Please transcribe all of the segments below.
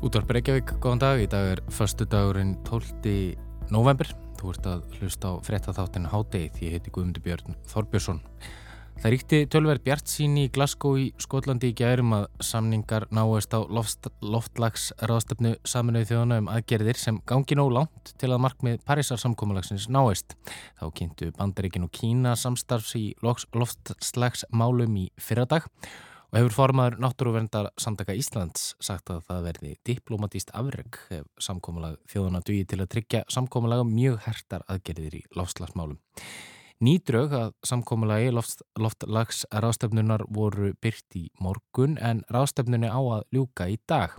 Útvarp Reykjavík, góðan dag. Í dag er förstu dagurinn 12. november. Þú ert að hlusta á frettatháttin Hádeið. Ég heiti Guðmundur Björn Þorbjörnsson. Það ríkti tölverð Bjart sín í Glasgow í Skotlandi í gærum að samningar náist á loft, loftlags ráðstöfnu saminuði þjóðana um aðgerðir sem gangi nóg langt til að markmið Parísar samkómalagsins náist. Þá kynntu Bandaríkin og Kína samstarfs í loftslags málum í fyrradag og hefur formaður Náttúruverndar Samtaka Íslands sagt að það verði diplomatíst afreg ef samkómulag þjóðana dugi til að tryggja samkómulag mjög hertar aðgerðir í loftslagsmálum. Nýdraug að samkómulagi loft, loftlags rástefnunar voru byrt í morgun en rástefnunni á að ljúka í dag.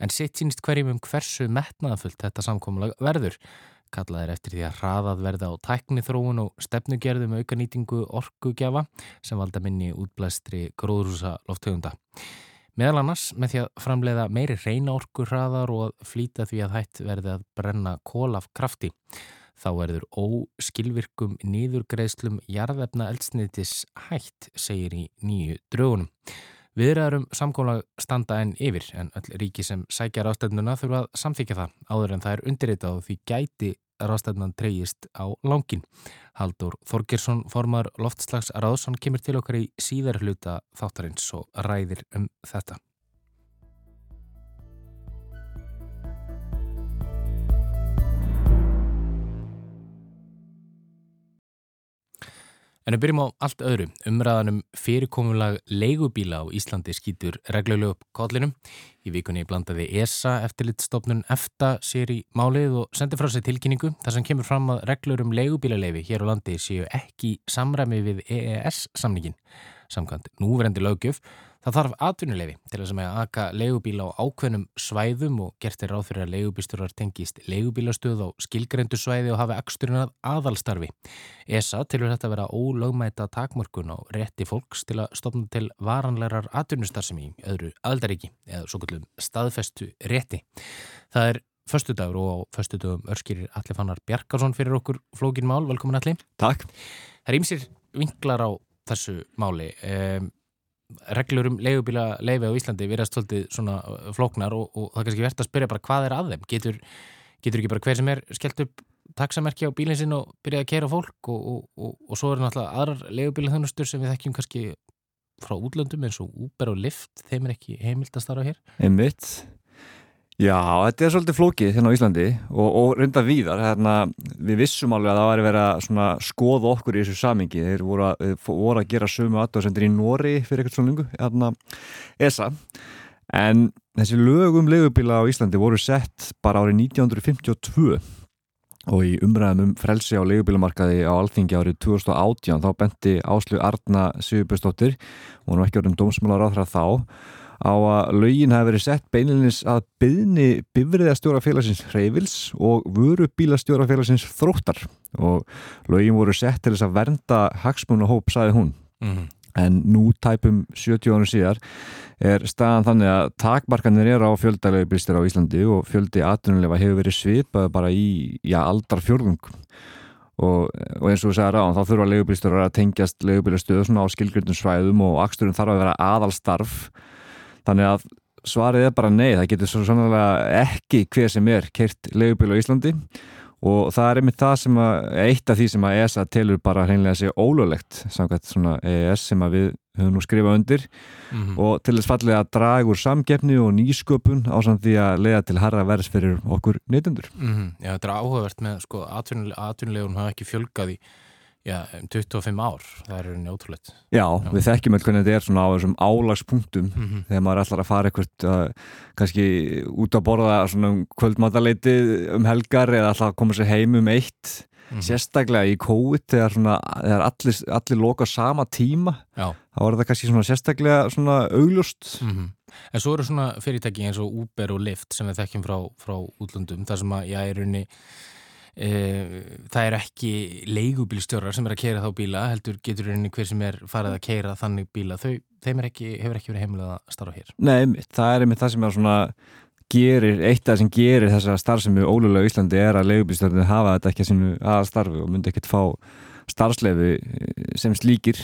En sitt sínist hverjum um hversu metnaðafullt þetta samkómulag verður. Kallað er eftir því að hraðað verða á tæknithróun og stefnugerðum auka nýtingu orkugjafa sem valda minni útblæstri gróðrúsa loftegunda. Meðal annars með því að framleiða meiri reyna orku hraðar og að flýta því að hætt verði að brenna kól af krafti. Þá verður óskilvirkum nýðurgreðslum jarðefna eldsniðtis hætt, segir í nýju draugunum. Viðræðarum samkólag standa enn yfir en öll ríki sem sækja rástefnuna þurfa að samþykja það áður en það er undirritað og því gæti rástefnan treyjist á langin. Haldur Þorgirsson formar loftslags ráðsson kemur til okkar í síðar hluta þáttarins og ræðir um þetta. En við byrjum á allt öðru. Umræðanum fyrirkomulag leigubíla á Íslandi skýtur reglulegu upp kollinum. Í vikunni blandaði ESA eftirlitstofnun EFTA sér í málið og sendi frá sig tilkynningu þar sem kemur fram að reglur um leigubílaleifi hér á landi séu ekki samræmi við EES samningin. Samkvæmt núverendi lögjöf Það þarf atvinnuleifi til þess að með að aka leigubíla á ákveðnum svæðum og gert er ráð fyrir að leigubísturar tengist leigubílastöð á skilgrendu svæði og hafi aksturinn að aðalstarfi. ESA tilur þetta að vera ólögmæta takmörkun og rétti fólks til að stopna til varanlegar atvinnustar sem í öðru aldaríki eða svo kallum staðfestu rétti. Það er förstu dagur og á förstu dagum örskýrir Alli Fannar Bjarkarsson fyrir okkur flókin mál. Velkomin Alli. Takk. Það er ímsir vinklar á þessu máli. Um, reglur um leigubíla leifi á Íslandi verðast svolítið svona uh, flóknar og, og það er kannski verðt að spyrja bara hvað er að þeim? Getur, getur ekki bara hver sem er skellt upp taksamerki á bílinn sinn og byrja að kera fólk og, og, og svo er náttúrulega aðrar leigubíla þannustur sem við þekkjum kannski frá útlöndum eins og Uber og Lyft þeim er ekki heimilt að starfa hér. Einmitt Já, þetta er svolítið flókið hérna á Íslandi og, og reynda víðar. Hérna, við vissum alveg að það var að vera að skoða okkur í þessu samingi. Þeir voru að, voru að gera sömu aðdáðsendur í Nóri fyrir eitthvað svona lungu, hérna ESA. En þessi lögum legubíla á Íslandi voru sett bara árið 1952 og í umræðum um frelsi á legubílamarkaði á Alþingi árið 2018 þá benti Áslu Arna Sigurbjörnsdóttir, hún var ekki orðin dómsmálar á það þá á að laugin hafi verið sett beinilinis að byðni bifriðastjórafélagsins Hreyvils og vöru bílastjórafélagsins Þróttar og laugin voru sett til þess að vernda hagsmun og hóp, saði hún. Mm -hmm. En nú tæpum 70 ánum síðar er staðan þannig að takmarkanir er á fjöldalegu bílstir á Íslandi og fjöldi atvinnulefa hefur verið svipað bara í já, aldar fjörðung. Og, og eins og þú segir á, þá þurfa legubílstörar að tengjast legubílastöðu svona á skilgröndum svæðum og aksturinn þarf að vera aðalstarf þannig að svarið er bara nei, það getur svo sannlega ekki hver sem er kert leigubíl á Íslandi og það er einmitt það sem að, eitt af því sem að ESA telur bara hreinlega að sé ólöglegt samkvæmt svona EES sem að við höfum nú skrifað undir mm -hmm. og til þess fallið að draga úr samgefni og nýsköpun á samt því að leiða til harra verðs fyrir okkur neytundur. Mm -hmm. Já, þetta er áhugavert með sko atvinnulegun hafa ekki fjölgað í Já, 25 um ár, það er rauninni ótrúleitt. Já, Já, við þekkjum alltaf hvernig þetta er svona á þessum álagspunktum mm -hmm. þegar maður alltaf að fara eitthvað uh, kannski út að borða svona um kvöldmataleiti um helgar eða alltaf að koma sér heim um eitt mm -hmm. sérstaklega í COVID þegar, svona, þegar allir, allir loka sama tíma Já. þá er það kannski svona sérstaklega svona augljóst. Mm -hmm. En svo eru svona fyrirtæki eins og Uber og Lyft sem við þekkjum frá, frá útlöndum þar sem að, já, er Eh, það er ekki leigubílstjórar sem er að keira þá bíla heldur getur einni hver sem er farið að keira þannig bíla, þau, þeim ekki, hefur ekki verið heimilega að starfa hér. Nei, það er einmitt það sem er svona gerir, eitt af það sem gerir þessa starfsemi ólulega í Íslandi er að leigubílstjórnir hafa þetta ekki að sinu aðstarfi og myndi ekkert fá starfslefi sem slíkir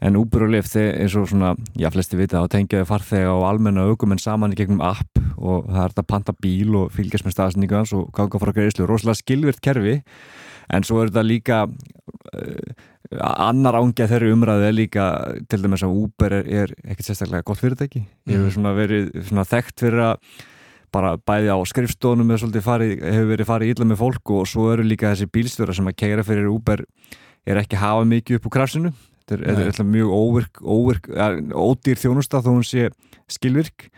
en Uber og Lyft eins og svona, já flesti vita, þá tengjaðu farþega og almenna aukumenn saman í gegnum app og það er þetta panta bíl og fylgjast með staðsningu hans og ganga frá greiðslu, rosalega skilvirt kerfi. En svo er þetta líka uh, annar ángið þeirri umræðu er líka til dæmis að Uber er, er ekkert sérstaklega gott fyrirtæki. Ég hefur svona verið svona þekkt fyrir að bara bæði á skrifstónum hefur verið farið ílla með fólk og svo eru líka þessi bílstjóra sem að keira fyrir Uber er ekki hafa mikið upp á krafsinu þetta er, er, er mjög óvirk, óvirk ódýr þjónusta þó hún sé skilvirk.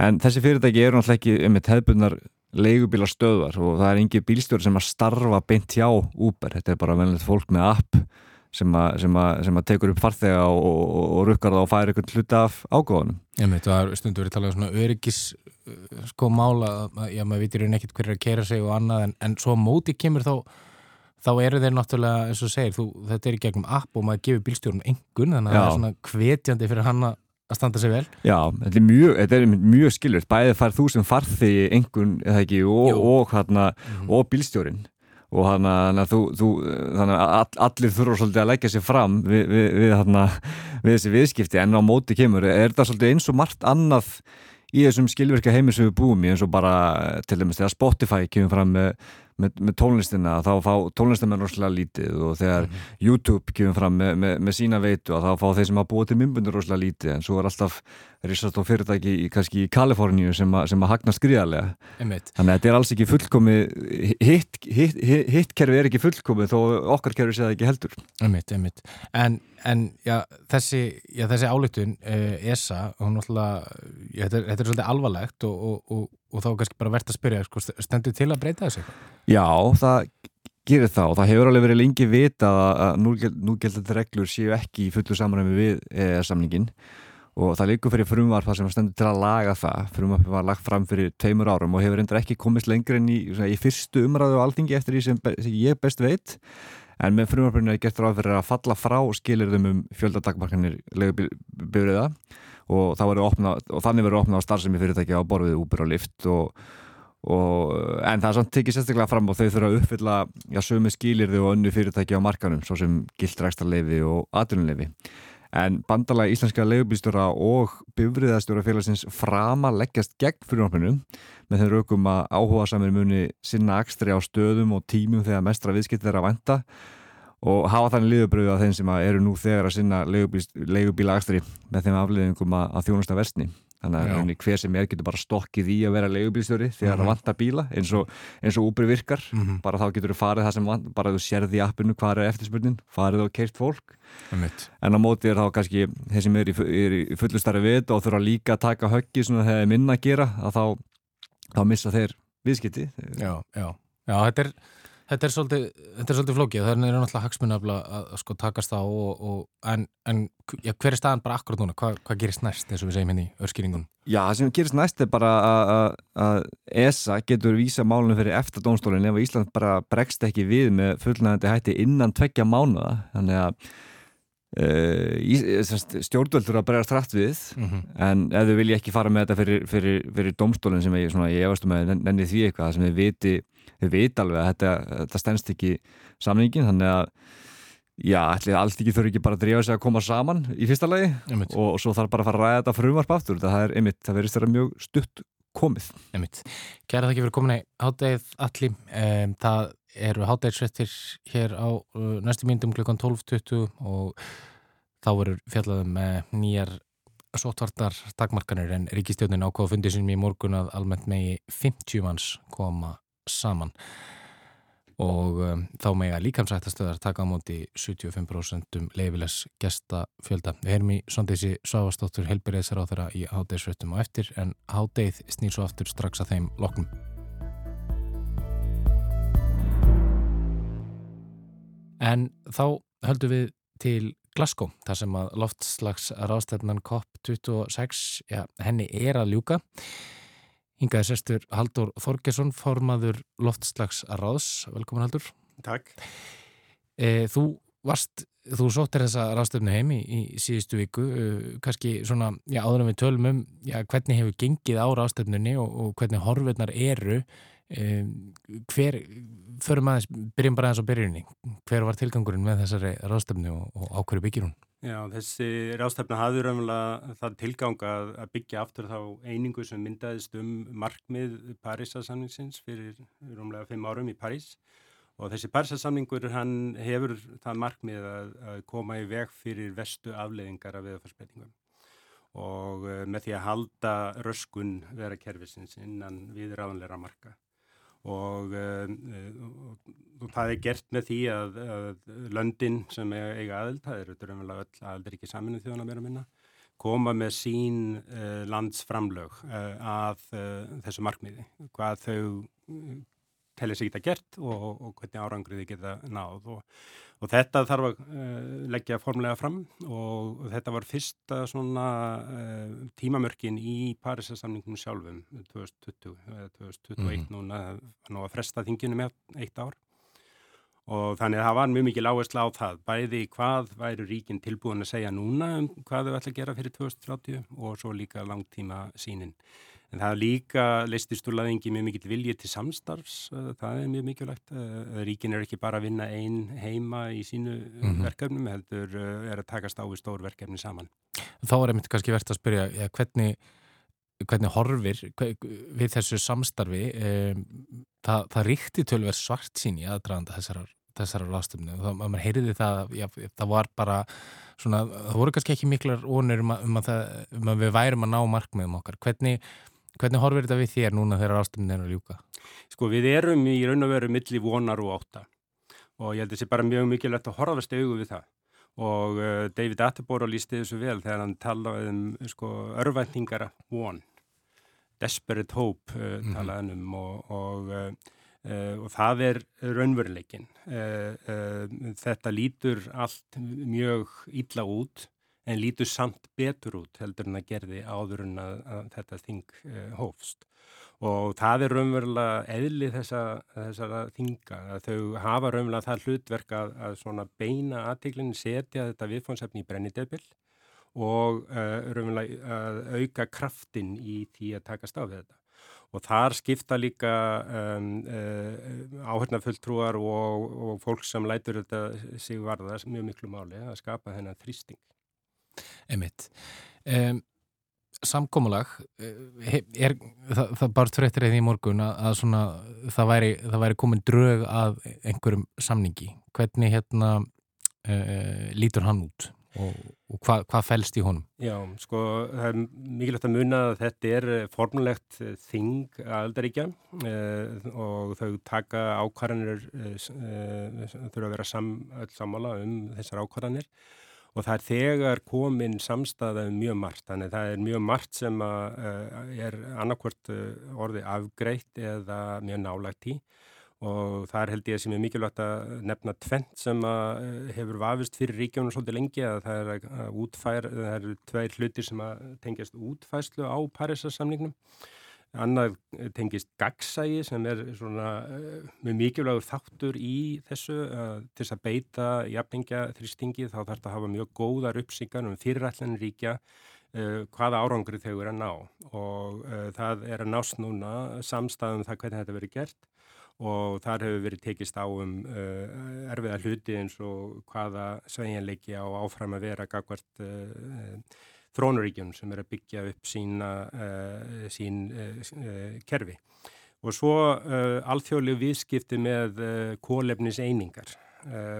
En þessi fyrirtæki eru náttúrulega ekki með hefðbundnar leigubílar stöðvar og það er engin bílstjóri sem að starfa beint hjá Uber, þetta er bara venilegt fólk með app sem að, sem að, sem að tekur upp farþega og, og, og rukkar það og færi einhvern hluta af ágóðanum. Ég veit, það er stundu verið að tala um svona öryggis sko mála, já maður vitir hérna ekkert hver er að kera sig og annað en, en svo móti kemur þá þá eru þeir náttúrulega, eins og segir, þú, þetta er í gegnum app og maður gefur bílstjórnum engun þannig að já. það er svona hvetjandi fyrir hann að standa sig vel. Já, þetta er mjög, þetta er mjög skilvert, bæðið fær þú sem farði engun, eða ekki, og, og, hérna, mm -hmm. og bílstjórin og þannig að, þú, þú, þannig að allir þurfa svolítið að leggja sér fram við, við, við, þarna, við þessi viðskipti en á móti kemur, er það svolítið eins og margt annað í þessum skilverka heimi sem við búum í eins og bara til dæmis þegar Spotify kemur fram með með, með tónlistina þá fá tónlistamenn rosalega lítið og þegar mm -hmm. YouTube kemur fram með, með, með sína veitu þá fá þeir sem hafa búið til mymbundur rosalega lítið en svo er alltaf risast og fyrirtæki í, kannski í Kaliforníu sem, a, sem að hagna skriðarlega þannig að þetta er alls ekki fullkomið hitt hit, hit, hit kerfi er ekki fullkomið þó okkar kerfi sé það ekki heldur einmitt, einmitt. En, en já, þessi, já, þessi álutun uh, ESA, hún náttúrulega þetta er, þetta er svolítið alvarlegt og, og, og og þá er kannski bara verðt að spyrja sko, stendur til að breyta þessu? Já, það gerir það og það hefur alveg verið lengi vita að núgjeldandi reglur séu ekki í fullu samræmi við e samningin og það líkur fyrir frumvarp það sem stendur til að laga það. Frumvarp var lagt fram fyrir teimur árum og hefur endur ekki komist lengur en í, í fyrstu umræðu og alþingi eftir því sem, sem ég best veit. En með frumvarpinu er gett ráð fyrir að falla frá skilirðum um fjöldadagmarkanir legubyrðiða og, og þannig verður opnað á starfsemi fyrirtæki á borfið Uber og Lyft og, og, en það er samt tekið sérstaklega fram og þau þurfa að uppfylla sömu skýlirði og önnu fyrirtæki á markanum svo sem gildrækstarleifi og atvinnuleifi en bandalagi íslenska leifubýstura og bifriðastjóra félagsins frama leggjast gegn fyrirnápinu með þeim raukum að áhuga samir muni sinna ekstri á stöðum og tímum þegar mestra viðskipt er að venda og hafa þannig liðubröðu að þeim sem eru nú þegar að sinna leigubílagstri með þeim afliðingum að, að þjónusta versni þannig að hver sem er getur bara stokkið í að vera leigubílstjóri þegar það mm -hmm. vantar bíla eins og, eins og Uber virkar. Mm -hmm. bara þá getur þú farið það sem vant bara þú sérði í appinu hvað er eftirspurnin farið og keirt fólk. En á móti er þá kannski þeir sem er í, í fullu starfi við og þurfa líka að taka höggi þegar það er minna að gera að þá, þá missa þeir viðskipti. Já, já, já, þetta er Þetta er svolítið, þetta er svolítið flókið, það er náttúrulega hagsmunafla að sko takast á og, og, en, en já, hver er staðan bara akkurat núna? Hva, hvað gerist næst eins og við segjum henni hérna í örskýringunum? Já, það sem gerist næst er bara að ESA getur vísa málunum fyrir eftir dónstólinn ef Ísland bara bregst ekki við með fullnægandi hætti innan tveggja mánuða, þannig að stjórnvöldur að bregast rætt við, mm -hmm. en ef þau vilja ekki fara með þetta fyrir, fyrir, fyrir dómstólinn sem ég, svona, ég efast um að nenni því eitthvað sem þau viti við veit alveg að þetta, þetta stennst ekki samningin, þannig að já, allt ekki þurfi ekki bara að drífa sig að koma saman í fyrsta lagi einmitt. og svo þarf bara að fara að ræða þetta frumarp aftur það er einmitt, það verðist þeirra mjög stutt komið. Einmitt. Kæra þakki fyrir komin í háttegið allir um, það eru háttegiðsvettir hér á uh, næstu myndum kl. 12.20 og þá verður fjallaðum með nýjar Sóttvartar dagmarkanir en Ríkistjónin ákváða fundið sem í morgun að almennt megi 50 manns koma saman og um, þá með að líkamsættastöðar taka á móti 75% um leifilegs gesta fjölda. Við erum í sondísi Sáastóttur helbyrðisar á þeirra í hátdegisvöttum og eftir en hátdeið snýr svo aftur strax að þeim loknum. En þá höldum við til Glasgow, þar sem að loftslags rástefnan COP26, já, henni er að ljúka. Hingaði sestur Haldur Þorgesson, formaður loftslags ráðs. Velkomin Haldur. Takk. E, þú varst, þú sóttir þessa ráðstöfnu heimi í, í síðustu viku. E, Kanski svona, já, áður en við tölum um, já, hvernig hefur gengið á ráðstöfnunni og, og hvernig horfirnar eru. Hver, förum aðeins, byrjum bara aðeins á byrjunni. Hver var tilgangurinn með þessari ráðstöfnu og, og á hverju byggir hún? Já, þessi rástefna hafður raunverulega það tilgang að, að byggja aftur þá einingu sem myndaðist um markmið Parísasamningsins fyrir rúmlega fimm árum í París og þessi Parísasamningur hann hefur það markmið að, að koma í veg fyrir vestu afleiðingar af veðafarsbreytingum og uh, með því að halda röskun vera kervisins innan viðráðanleira marka uh, og það er gert með því að, að löndin sem eiga aðild, það eru drömmulega öll aðildir ekki saminu þjóðan að vera minna, koma með sín uh, landsframlög uh, að þessu markmiði, hvað þau telja sig geta gert og, og hvernig árangrið þið geta náð. Og, og þetta þarf að uh, leggja formlega fram og þetta var fyrsta svona uh, tímamörkin í Parísasamningum sjálfum 2020 eða 2021 mm. núna, nú að fresta þinginu með eitt ár. Og þannig að það var mjög mikið lágæsla á það bæði hvað væru ríkinn tilbúin að segja núna um hvað þau ætla að gera fyrir 2030 og svo líka langtíma sínin En það er líka leististurlaðingi mjög mikill viljið til samstarfs, eh, það er mjög mikilvægt. Eh, ríkin er ekki bara að vinna einn heima í sínu mm -hmm. verkefnum, heldur er að takast á við stór verkefni saman. Þá er einmitt kannski verðt að spyrja, ja, hvernig, hvernig horfir við þessu samstarfi, e, það, það ríkti tölver svart sín í aðdraðanda þessarar þessara ráðstöfnu og þá heyrði það já, það var bara svona, það voru kannski ekki miklar ónur um, um, um að við værum að ná markmiðum okkar hvernig, Hvernig horfir þetta við þér núna þegar ástumni er að ljúka? Sko við erum í raun og veru milli vonar og átta og ég held að þetta sé bara mjög mikilvægt að horfast auðu við það. Og uh, David Attenborough lísti þessu vel þegar hann talaði um sko örvæntingara von. Desperate hope uh, -hmm. talaði um og, og, uh, og það er raunveruleikin þetta lítur allt mjög illa út en lítur samt betur út heldur en að gerði áður en að, að þetta þing uh, hófst. Og það er raunverulega eðli þessa, þessara þinga þau hafa raunverulega það hlutverk að, að beina aðteglinn setja þetta viðfónsefni í brennidebil og uh, raunverulega að auka kraftin í því að takast á við þetta. Og þar skipta líka um, uh, áhörnafulltrúar og, og fólk sem lætur þetta sig varða mjög miklu máli að skapa þennan þrýsting Emmitt. Um, samkómulag, eh, er, það, það bara tvettir eða í morgun að, svona, það, væri, það væri komin drög að einhverjum samningi. Hvernig hérna uh, lítur hann út og, og hvað hva fælst í honum? Já, sko, það er mikilvægt að muna að þetta er formulegt þing aðaldaríkja uh, og þau taka ákvarðanir, uh, þurfa að vera sam, öll samála um þessar ákvarðanir og það er þegar komin samstæðað mjög margt, þannig það er mjög margt sem að, uh, er annarkvört uh, orði afgreitt eða mjög nálægt í og það er held ég sem er mikilvægt að nefna tvent sem uh, hefur vafist fyrir ríkjónum svolítið lengi að það er að útfæra, það eru tveir hlutir sem að tengjast útfæslu á Parísarsamningnum Annað tengist gagsægi sem er svona uh, með mikilvægur þáttur í þessu uh, til þess að beita jafningja þrýstingi þá þarf þetta að hafa mjög góðar uppsíkan um fyrirætlan ríkja uh, hvaða árangri þau eru að ná. Og það er að nást núna samstæðum það hvernig þetta verið gert og þar hefur verið tekist á um erfiða hluti eins og hvaða sveigjanleiki á áfram að vera gagvart þrónuríkjunum sem er að byggja upp sína, uh, sín uh, kerfi. Og svo alþjóðlegu viðskipti með kólefnis einingar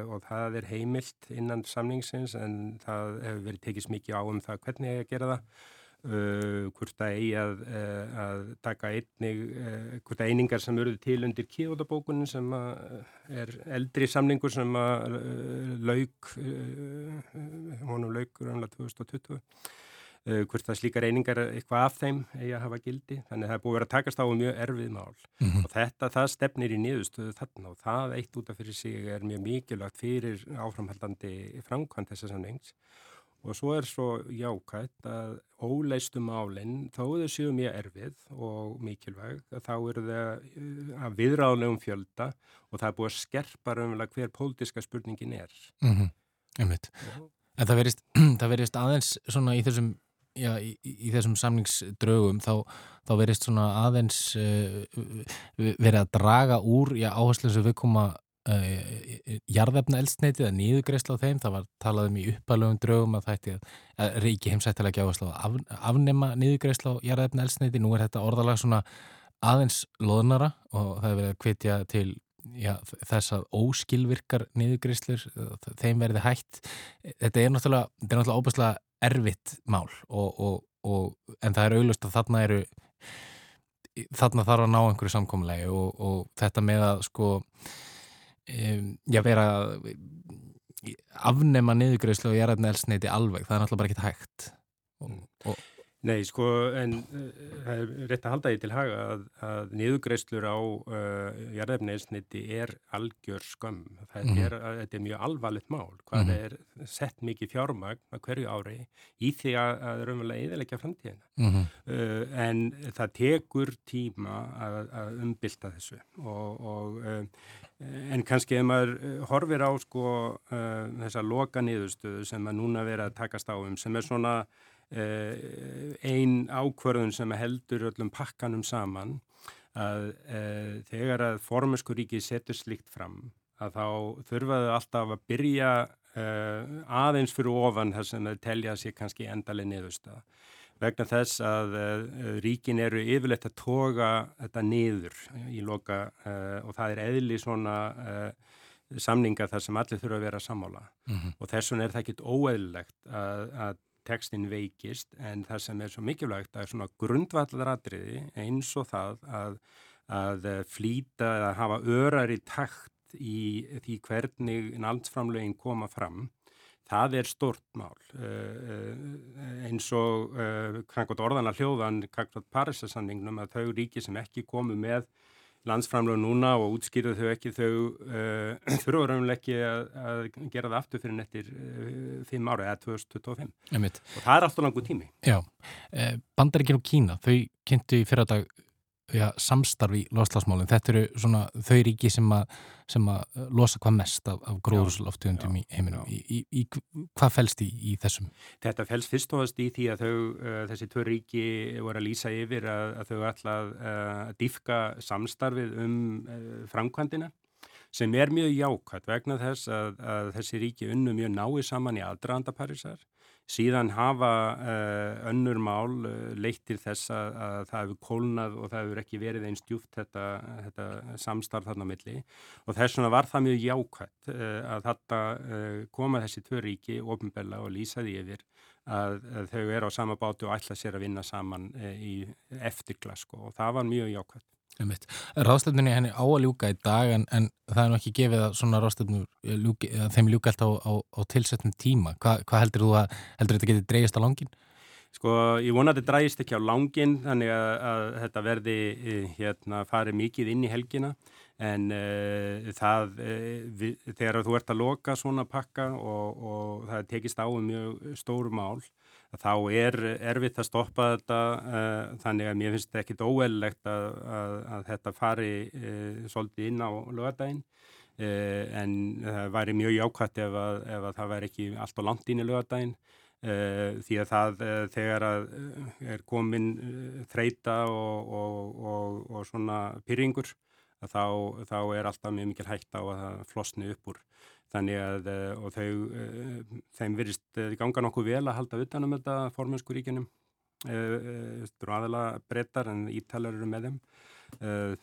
og það er heimilt innan samningsins en það hefur verið tekist mikið á um það hvernig ég að gera það. Uh, hvort að eigi að, uh, að taka einnig, uh, hvort að einingar sem eruð til undir kíótabókunin sem er eldri samningur sem að laug, honum laugur ánlega 2020 uh, hvort það slíkar einingar eitthvað af þeim eigi að hafa gildi. Þannig að það er búið að vera að takast á um mjög erfið mál. Mm -hmm. og þetta, það stefnir í niðurstöðu þarna og það eitt út af fyrir sig er mjög mikilvægt fyrir áframhaldandi framkvæmt þessa samnings og svo er svo jákvægt að óleistum álinn þó þau séu mjög erfið og mikilvæg þá eru þau uh, að viðráðlegum fjölda og það er búið að skerpa raunverulega hver pólitíska spurningin er mm -hmm. En það verist, það verist aðeins svona í þessum já, í, í þessum samningsdraugum þá, þá verist svona aðeins uh, verið að draga úr áherslu sem við koma jarðefna eldsneiti eða nýðugreisla á þeim, það var talað um í uppalöfum draugum að það ætti að ríki heimsættilega að af, afnema nýðugreisla á jarðefna eldsneiti, nú er þetta orðalag svona aðeins loðnara og það er verið að kvetja til já, þess að óskilvirkar niðugriðslur, þeim verði hægt þetta er náttúrulega, þetta er náttúrulega óbærslega erfitt mál og, og, og, en það er auglust að þarna eru þarna þarf að ná einhverju samkómulegi og þetta með að sko um, já vera afnema niðugriðslu og ég er að nelsneiti alveg, það er náttúrulega bara ekki hægt. Og Nei, sko, en uh, það er rétt að halda því til haga að, að niðugreislur á uh, jarðefniðsniti er algjör. Það mm -hmm. er, að, er mjög alvarlegt mál. Hvað mm er sett mikið fjármagn að hverju ári í því að það er umverulega eðalegja framtíðina. Mm uh, en það tekur tíma að, að umbylta þessu og, og uh, en kannski ef maður horfir á sko uh, þessa loka niðurstöðu sem að núna vera að takast á um sem er svona Eh, ein ákvarðun sem heldur öllum pakkanum saman að e, þegar að formurskuríki setur slikt fram að þá þurfaðu alltaf að byrja e, aðeins fyrir ofan sem þau telja sér kannski endaleg niðurstað vegna þess að e, ríkin eru yfirleitt að toga þetta niður í loka og það er eðli svona samninga þar sem allir þurfa að vera sammála mm -hmm. og þess vegna er það ekkit óeðlilegt að, að tekstin veikist en það sem er svo mikilvægt að svona grundvallaratriði eins og það að, að flýta eða hafa örar í takt í því hvernig landsframlegin koma fram. Það er stort mál. Uh, eins og uh, orðana hljóðan Parísasanningnum að þau ríki sem ekki komu með landsframlög núna og útskýrðu þau ekki þau uh, þurfa raunlega ekki að, að gera það aftur fyrir nettir uh, fimm ára eða 2025 Einmitt. og það er alltaf langu tími. Já, eh, Bandaríkinn og Kína þau kynntu í fyrradag ja, samstarfi loslasmálinn. Þetta eru svona þau ríki sem að, sem að losa hvað mest af, af gróðursloftegundum í heiminum. Í, í, í, hvað fælst í þessum? Þetta fælst fyrst og fyrst í því að þau, uh, þessi tvö ríki voru að lýsa yfir að, að þau ætla að uh, diffka samstarfið um uh, framkvæmdina sem er mjög jákvæmt vegna þess að, að þessi ríki unnu mjög nái saman í aðdraðandaparísar Síðan hafa uh, önnur mál uh, leitt til þess að, að það hefur kólnað og það hefur ekki verið einn stjúft þetta, þetta samstarf þarna milli. Og þess vegna var það mjög jákvæmt uh, að þetta koma þessi tvö ríki ofinbella og lýsa því yfir að, að þau eru á sama bátu og ætla sér að vinna saman í eftirklasko og það var mjög jákvæmt. Ráðstöfnunni henni á að ljúka í dag en, en það er nú ekki gefið að svona ráðstöfnur þeim ljúka alltaf á, á, á tilsettum tíma. Hva, hvað heldur þú að heldur þetta getið dreyjast á langin? Sko ég vona að þetta dreyjast ekki á langin þannig að, að þetta verði eh, hérna farið mikið inn í helgina en uh, það uh, við, þegar þú ert að loka svona pakka og, og það tekist á um mjög stóru mál þá er erfitt að stoppa þetta uh, þannig að mér finnst þetta ekkit óeillegt að, að, að þetta fari uh, svolítið inn á lögadaginn uh, en það væri mjög jákvæmt ef, ef að það væri ekki allt og langt inn í lögadaginn því að það þegar að er komin þreita og, og, og, og svona pyrringur þá, þá er alltaf mjög mikil hægt á að það flosni upp úr Þannig að eh, þau, eh, þeim virist eh, ganga nokkuð vel að halda utanum þetta formensku ríkinum. Þú eru aðalega brettar en ítalar eru með þeim.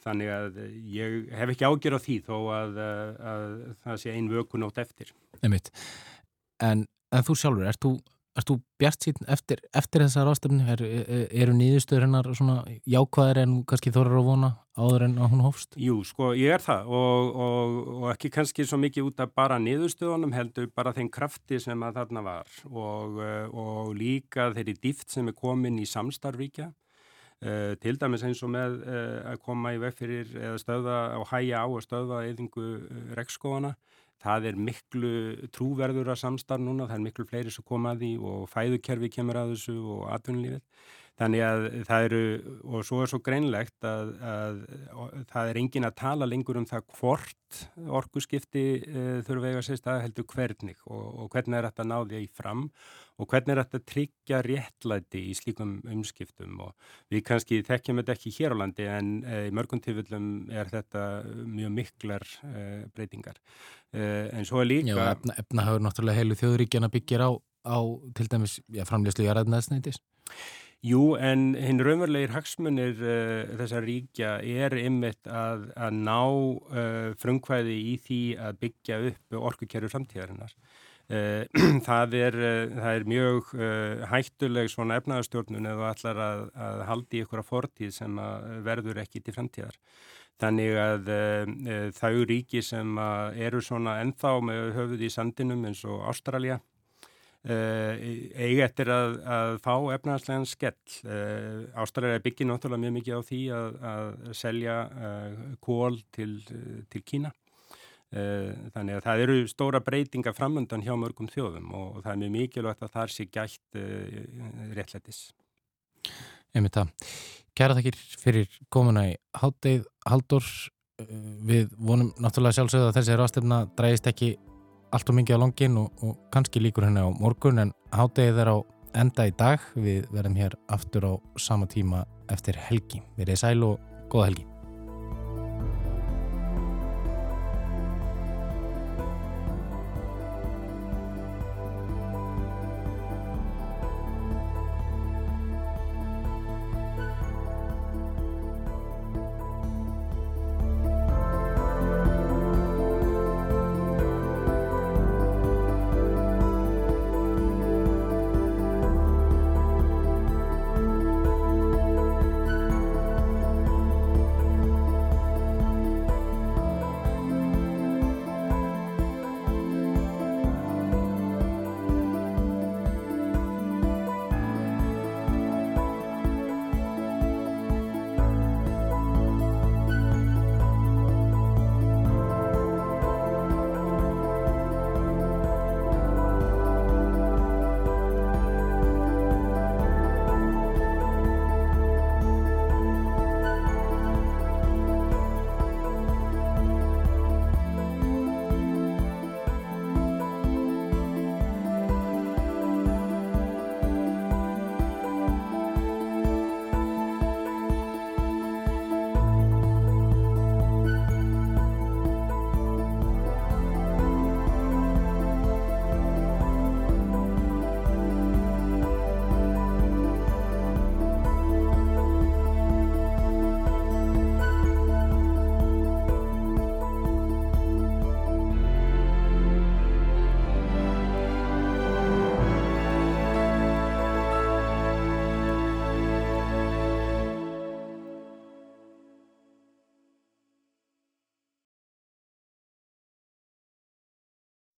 Þannig að ég hef ekki ágjör á því þó að, að það sé ein vöku nótt eftir. En, en þú sjálfur, ert þú Erst þú bjart síðan eftir, eftir þessa ráðstöfnu? Er, er, eru nýðustöður hennar svona jákvæðir en kannski þórar að vona áður en að hún hófst? Jú, sko, ég er það og, og, og ekki kannski svo mikið út af bara nýðustöðunum heldur bara þeim krafti sem að þarna var og, og líka þeirri dýft sem er komin í samstarfríkja. Uh, til dæmis eins og með uh, að koma í veg fyrir eða stöða og hæja á og stöða eðingu rekskóana Það er miklu trúverður að samstarf núna, það er miklu fleiri sem koma að því og fæðukerfi kemur að þessu og atvinnulífið. Þannig að það eru, og svo er svo greinlegt að, að, að það er engin að tala lengur um það hvort orkuskipti uh, þurfa eiga sérst að heldur hvernig og, og hvernig er þetta náðið í fram og hvernig er þetta tryggja réttlæti í slíkum umskiptum og við kannski þekkjum þetta ekki hér á landi en uh, í mörgum tilfellum er þetta mjög miklar uh, breytingar. En svo er líka... Já, efna, efna hafur náttúrulega heilu þjóðuríkjana byggir á, á til dæmis framlegslu jarðaðnaðsnætis. Jú, en hinn raunverulegir hagsmunir uh, þessar ríkja er ymmit að, að ná uh, frumkvæði í því að byggja upp orkukerru samtíðarinnar. Uh, það, er, það er mjög hættuleg svona efnaðarstjórnun eða allar að, að haldi ykkur að fortíð sem að verður ekki til framtíðar. Þannig að þau ríki sem eru svona ennþá með höfuð í sandinum eins og Ástralja Eh, eigi eftir að, að fá efnahanslegan skell. Eh, Ástæðar er byggið náttúrulega mjög mikið á því að, að selja eh, kól til, til Kína. Þannig að það eru stóra breytinga framöndan hjá mörgum þjóðum og það er mjög mikilvægt að það sé gætt réttlætis. Emið það. Kæra þakkir fyrir komuna í hátdeið Haldur. Við vonum náttúrulega sjálfsögða að þessi rástefna drægist ekki allt og mikið á longin og, og kannski líkur henni á morgun en hádegið er á enda í dag við verðum hér aftur á sama tíma eftir helgi. Við erum sæl og goða helgi.